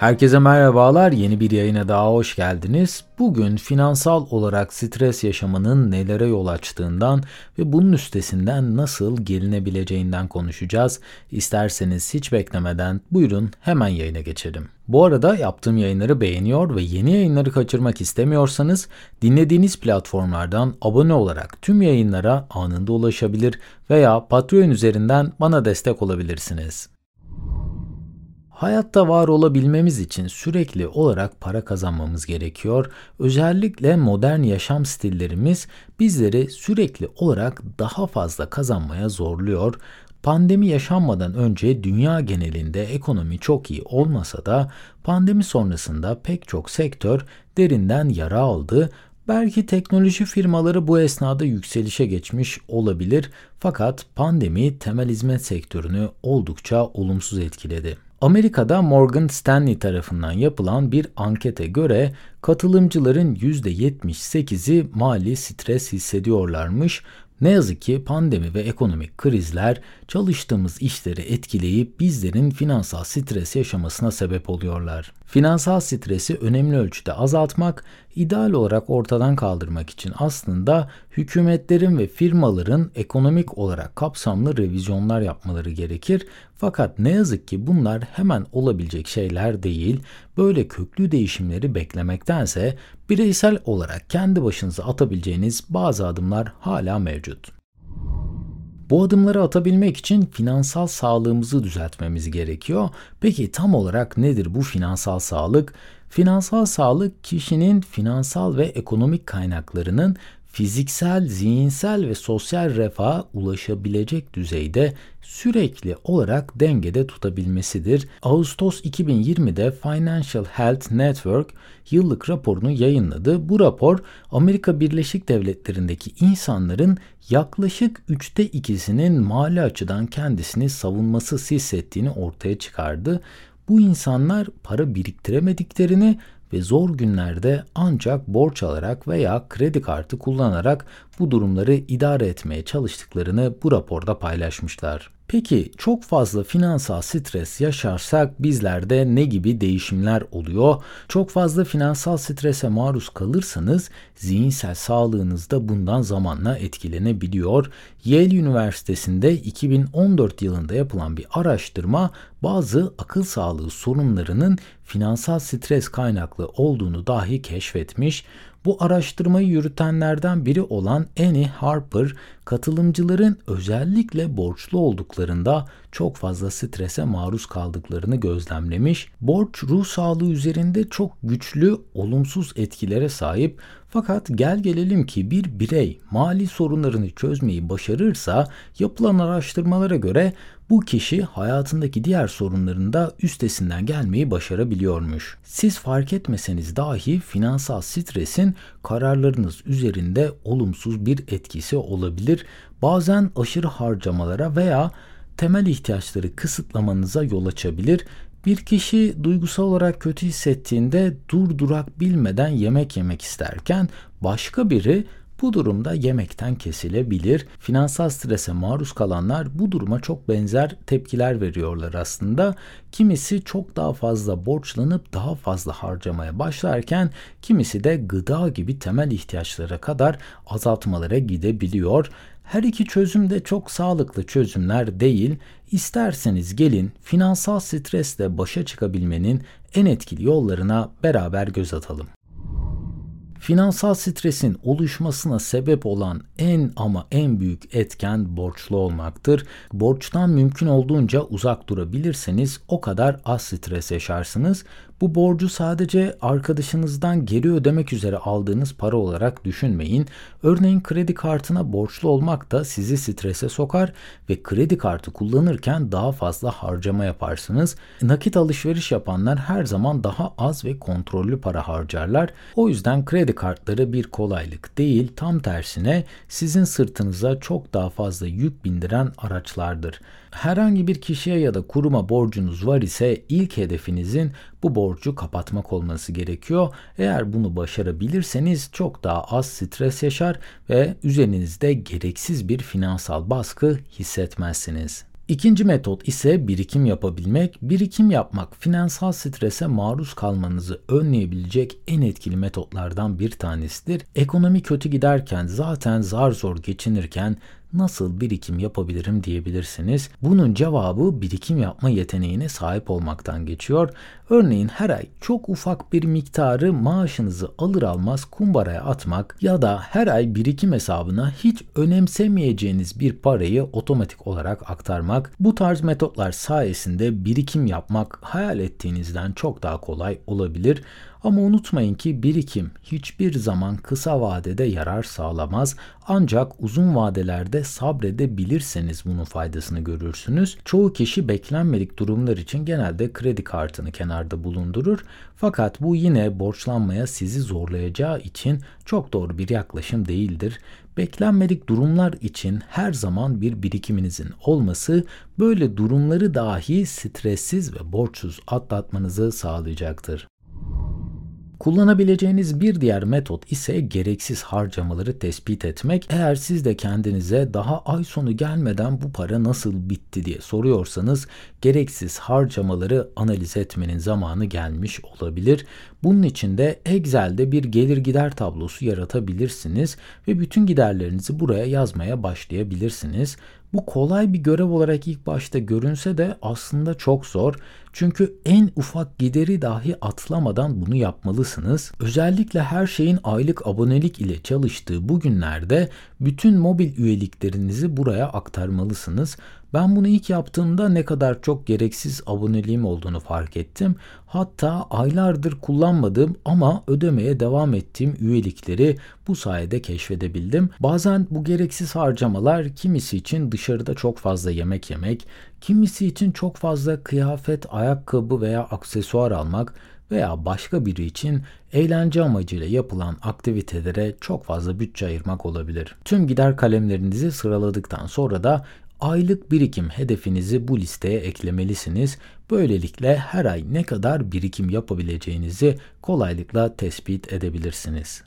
Herkese merhabalar. Yeni bir yayına daha hoş geldiniz. Bugün finansal olarak stres yaşamanın nelere yol açtığından ve bunun üstesinden nasıl gelinebileceğinden konuşacağız. İsterseniz hiç beklemeden buyurun hemen yayına geçelim. Bu arada yaptığım yayınları beğeniyor ve yeni yayınları kaçırmak istemiyorsanız dinlediğiniz platformlardan abone olarak tüm yayınlara anında ulaşabilir veya Patreon üzerinden bana destek olabilirsiniz. Hayatta var olabilmemiz için sürekli olarak para kazanmamız gerekiyor. Özellikle modern yaşam stillerimiz bizleri sürekli olarak daha fazla kazanmaya zorluyor. Pandemi yaşanmadan önce dünya genelinde ekonomi çok iyi olmasa da pandemi sonrasında pek çok sektör derinden yara aldı. Belki teknoloji firmaları bu esnada yükselişe geçmiş olabilir fakat pandemi temel hizmet sektörünü oldukça olumsuz etkiledi. Amerika'da Morgan Stanley tarafından yapılan bir ankete göre katılımcıların %78'i mali stres hissediyorlarmış. Ne yazık ki pandemi ve ekonomik krizler çalıştığımız işleri etkileyip bizlerin finansal stres yaşamasına sebep oluyorlar. Finansal stresi önemli ölçüde azaltmak, ideal olarak ortadan kaldırmak için aslında hükümetlerin ve firmaların ekonomik olarak kapsamlı revizyonlar yapmaları gerekir. Fakat ne yazık ki bunlar hemen olabilecek şeyler değil. Böyle köklü değişimleri beklemektense bireysel olarak kendi başınıza atabileceğiniz bazı adımlar hala mevcut. Bu adımları atabilmek için finansal sağlığımızı düzeltmemiz gerekiyor. Peki tam olarak nedir bu finansal sağlık? Finansal sağlık kişinin finansal ve ekonomik kaynaklarının fiziksel, zihinsel ve sosyal refaha ulaşabilecek düzeyde sürekli olarak dengede tutabilmesidir. Ağustos 2020'de Financial Health Network yıllık raporunu yayınladı. Bu rapor Amerika Birleşik Devletleri'ndeki insanların yaklaşık üçte ikisinin mali açıdan kendisini savunmasız hissettiğini ortaya çıkardı. Bu insanlar para biriktiremediklerini ve zor günlerde ancak borç alarak veya kredi kartı kullanarak bu durumları idare etmeye çalıştıklarını bu raporda paylaşmışlar. Peki çok fazla finansal stres yaşarsak bizlerde ne gibi değişimler oluyor? Çok fazla finansal strese maruz kalırsanız zihinsel sağlığınız da bundan zamanla etkilenebiliyor. Yale Üniversitesi'nde 2014 yılında yapılan bir araştırma bazı akıl sağlığı sorunlarının finansal stres kaynaklı olduğunu dahi keşfetmiş. Bu araştırmayı yürütenlerden biri olan Annie Harper, katılımcıların özellikle borçlu olduklarında çok fazla strese maruz kaldıklarını gözlemlemiş. Borç ruh sağlığı üzerinde çok güçlü olumsuz etkilere sahip fakat gel gelelim ki bir birey mali sorunlarını çözmeyi başarırsa yapılan araştırmalara göre bu kişi hayatındaki diğer sorunların da üstesinden gelmeyi başarabiliyormuş. Siz fark etmeseniz dahi finansal stresin kararlarınız üzerinde olumsuz bir etkisi olabilir. Bazen aşırı harcamalara veya temel ihtiyaçları kısıtlamanıza yol açabilir. Bir kişi duygusal olarak kötü hissettiğinde dur durak bilmeden yemek yemek isterken başka biri bu durumda yemekten kesilebilir. Finansal strese maruz kalanlar bu duruma çok benzer tepkiler veriyorlar aslında. Kimisi çok daha fazla borçlanıp daha fazla harcamaya başlarken kimisi de gıda gibi temel ihtiyaçlara kadar azaltmalara gidebiliyor. Her iki çözüm de çok sağlıklı çözümler değil. İsterseniz gelin finansal stresle başa çıkabilmenin en etkili yollarına beraber göz atalım. Finansal stresin oluşmasına sebep olan en ama en büyük etken borçlu olmaktır. Borçtan mümkün olduğunca uzak durabilirseniz o kadar az stres yaşarsınız. Bu borcu sadece arkadaşınızdan geri ödemek üzere aldığınız para olarak düşünmeyin. Örneğin kredi kartına borçlu olmak da sizi strese sokar ve kredi kartı kullanırken daha fazla harcama yaparsınız. Nakit alışveriş yapanlar her zaman daha az ve kontrollü para harcarlar. O yüzden kredi kartları bir kolaylık değil, tam tersine sizin sırtınıza çok daha fazla yük bindiren araçlardır. Herhangi bir kişiye ya da kuruma borcunuz var ise ilk hedefinizin bu borcu kapatmak olması gerekiyor. Eğer bunu başarabilirseniz çok daha az stres yaşar ve üzerinizde gereksiz bir finansal baskı hissetmezsiniz. İkinci metot ise birikim yapabilmek. Birikim yapmak finansal strese maruz kalmanızı önleyebilecek en etkili metotlardan bir tanesidir. Ekonomi kötü giderken zaten zar zor geçinirken nasıl birikim yapabilirim diyebilirsiniz. Bunun cevabı birikim yapma yeteneğine sahip olmaktan geçiyor. Örneğin her ay çok ufak bir miktarı maaşınızı alır almaz kumbaraya atmak ya da her ay birikim hesabına hiç önemsemeyeceğiniz bir parayı otomatik olarak aktarmak. Bu tarz metotlar sayesinde birikim yapmak hayal ettiğinizden çok daha kolay olabilir. Ama unutmayın ki birikim hiçbir zaman kısa vadede yarar sağlamaz ancak uzun vadelerde sabredebilirseniz bunun faydasını görürsünüz. Çoğu kişi beklenmedik durumlar için genelde kredi kartını kenarda bulundurur fakat bu yine borçlanmaya sizi zorlayacağı için çok doğru bir yaklaşım değildir. Beklenmedik durumlar için her zaman bir birikiminizin olması böyle durumları dahi stressiz ve borçsuz atlatmanızı sağlayacaktır. Kullanabileceğiniz bir diğer metot ise gereksiz harcamaları tespit etmek. Eğer siz de kendinize daha ay sonu gelmeden bu para nasıl bitti diye soruyorsanız gereksiz harcamaları analiz etmenin zamanı gelmiş olabilir. Bunun için de Excel'de bir gelir gider tablosu yaratabilirsiniz ve bütün giderlerinizi buraya yazmaya başlayabilirsiniz. Bu kolay bir görev olarak ilk başta görünse de aslında çok zor. Çünkü en ufak gideri dahi atlamadan bunu yapmalısınız. Özellikle her şeyin aylık abonelik ile çalıştığı bu günlerde bütün mobil üyeliklerinizi buraya aktarmalısınız. Ben bunu ilk yaptığımda ne kadar çok gereksiz aboneliğim olduğunu fark ettim. Hatta aylardır kullanmadığım ama ödemeye devam ettiğim üyelikleri bu sayede keşfedebildim. Bazen bu gereksiz harcamalar kimisi için dışarıda çok fazla yemek yemek, kimisi için çok fazla kıyafet, ayakkabı veya aksesuar almak veya başka biri için eğlence amacıyla yapılan aktivitelere çok fazla bütçe ayırmak olabilir. Tüm gider kalemlerinizi sıraladıktan sonra da aylık birikim hedefinizi bu listeye eklemelisiniz. Böylelikle her ay ne kadar birikim yapabileceğinizi kolaylıkla tespit edebilirsiniz.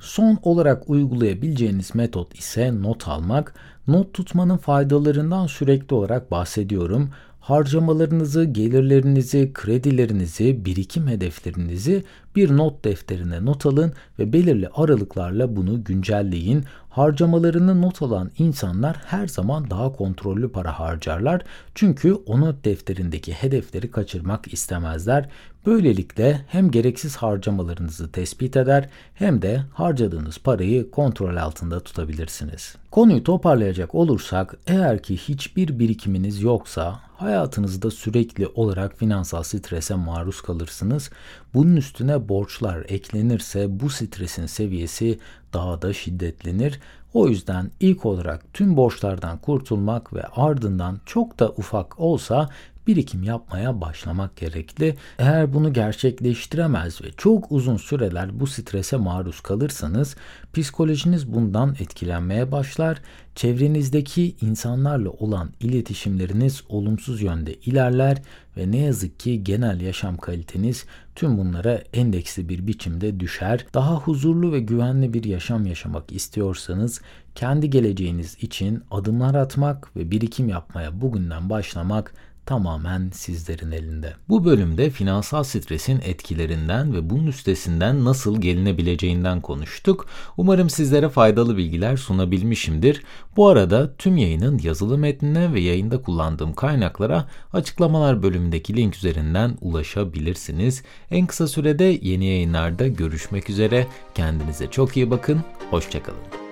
Son olarak uygulayabileceğiniz metot ise not almak. Not tutmanın faydalarından sürekli olarak bahsediyorum harcamalarınızı, gelirlerinizi, kredilerinizi, birikim hedeflerinizi bir not defterine not alın ve belirli aralıklarla bunu güncelleyin. Harcamalarını not alan insanlar her zaman daha kontrollü para harcarlar. Çünkü o not defterindeki hedefleri kaçırmak istemezler. Böylelikle hem gereksiz harcamalarınızı tespit eder hem de harcadığınız parayı kontrol altında tutabilirsiniz. Konuyu toparlayacak olursak eğer ki hiçbir birikiminiz yoksa hayatınızda sürekli olarak finansal strese maruz kalırsınız. Bunun üstüne borçlar eklenirse bu stresin seviyesi daha da şiddetlenir. O yüzden ilk olarak tüm borçlardan kurtulmak ve ardından çok da ufak olsa birikim yapmaya başlamak gerekli. Eğer bunu gerçekleştiremez ve çok uzun süreler bu strese maruz kalırsanız psikolojiniz bundan etkilenmeye başlar. Çevrenizdeki insanlarla olan iletişimleriniz olumsuz yönde ilerler ve ne yazık ki genel yaşam kaliteniz tüm bunlara endeksli bir biçimde düşer. Daha huzurlu ve güvenli bir yaşam yaşamak istiyorsanız kendi geleceğiniz için adımlar atmak ve birikim yapmaya bugünden başlamak tamamen sizlerin elinde. Bu bölümde finansal stresin etkilerinden ve bunun üstesinden nasıl gelinebileceğinden konuştuk. Umarım sizlere faydalı bilgiler sunabilmişimdir. Bu arada tüm yayının yazılı metnine ve yayında kullandığım kaynaklara açıklamalar bölümündeki link üzerinden ulaşabilirsiniz. En kısa sürede yeni yayınlarda görüşmek üzere. Kendinize çok iyi bakın. Hoşçakalın.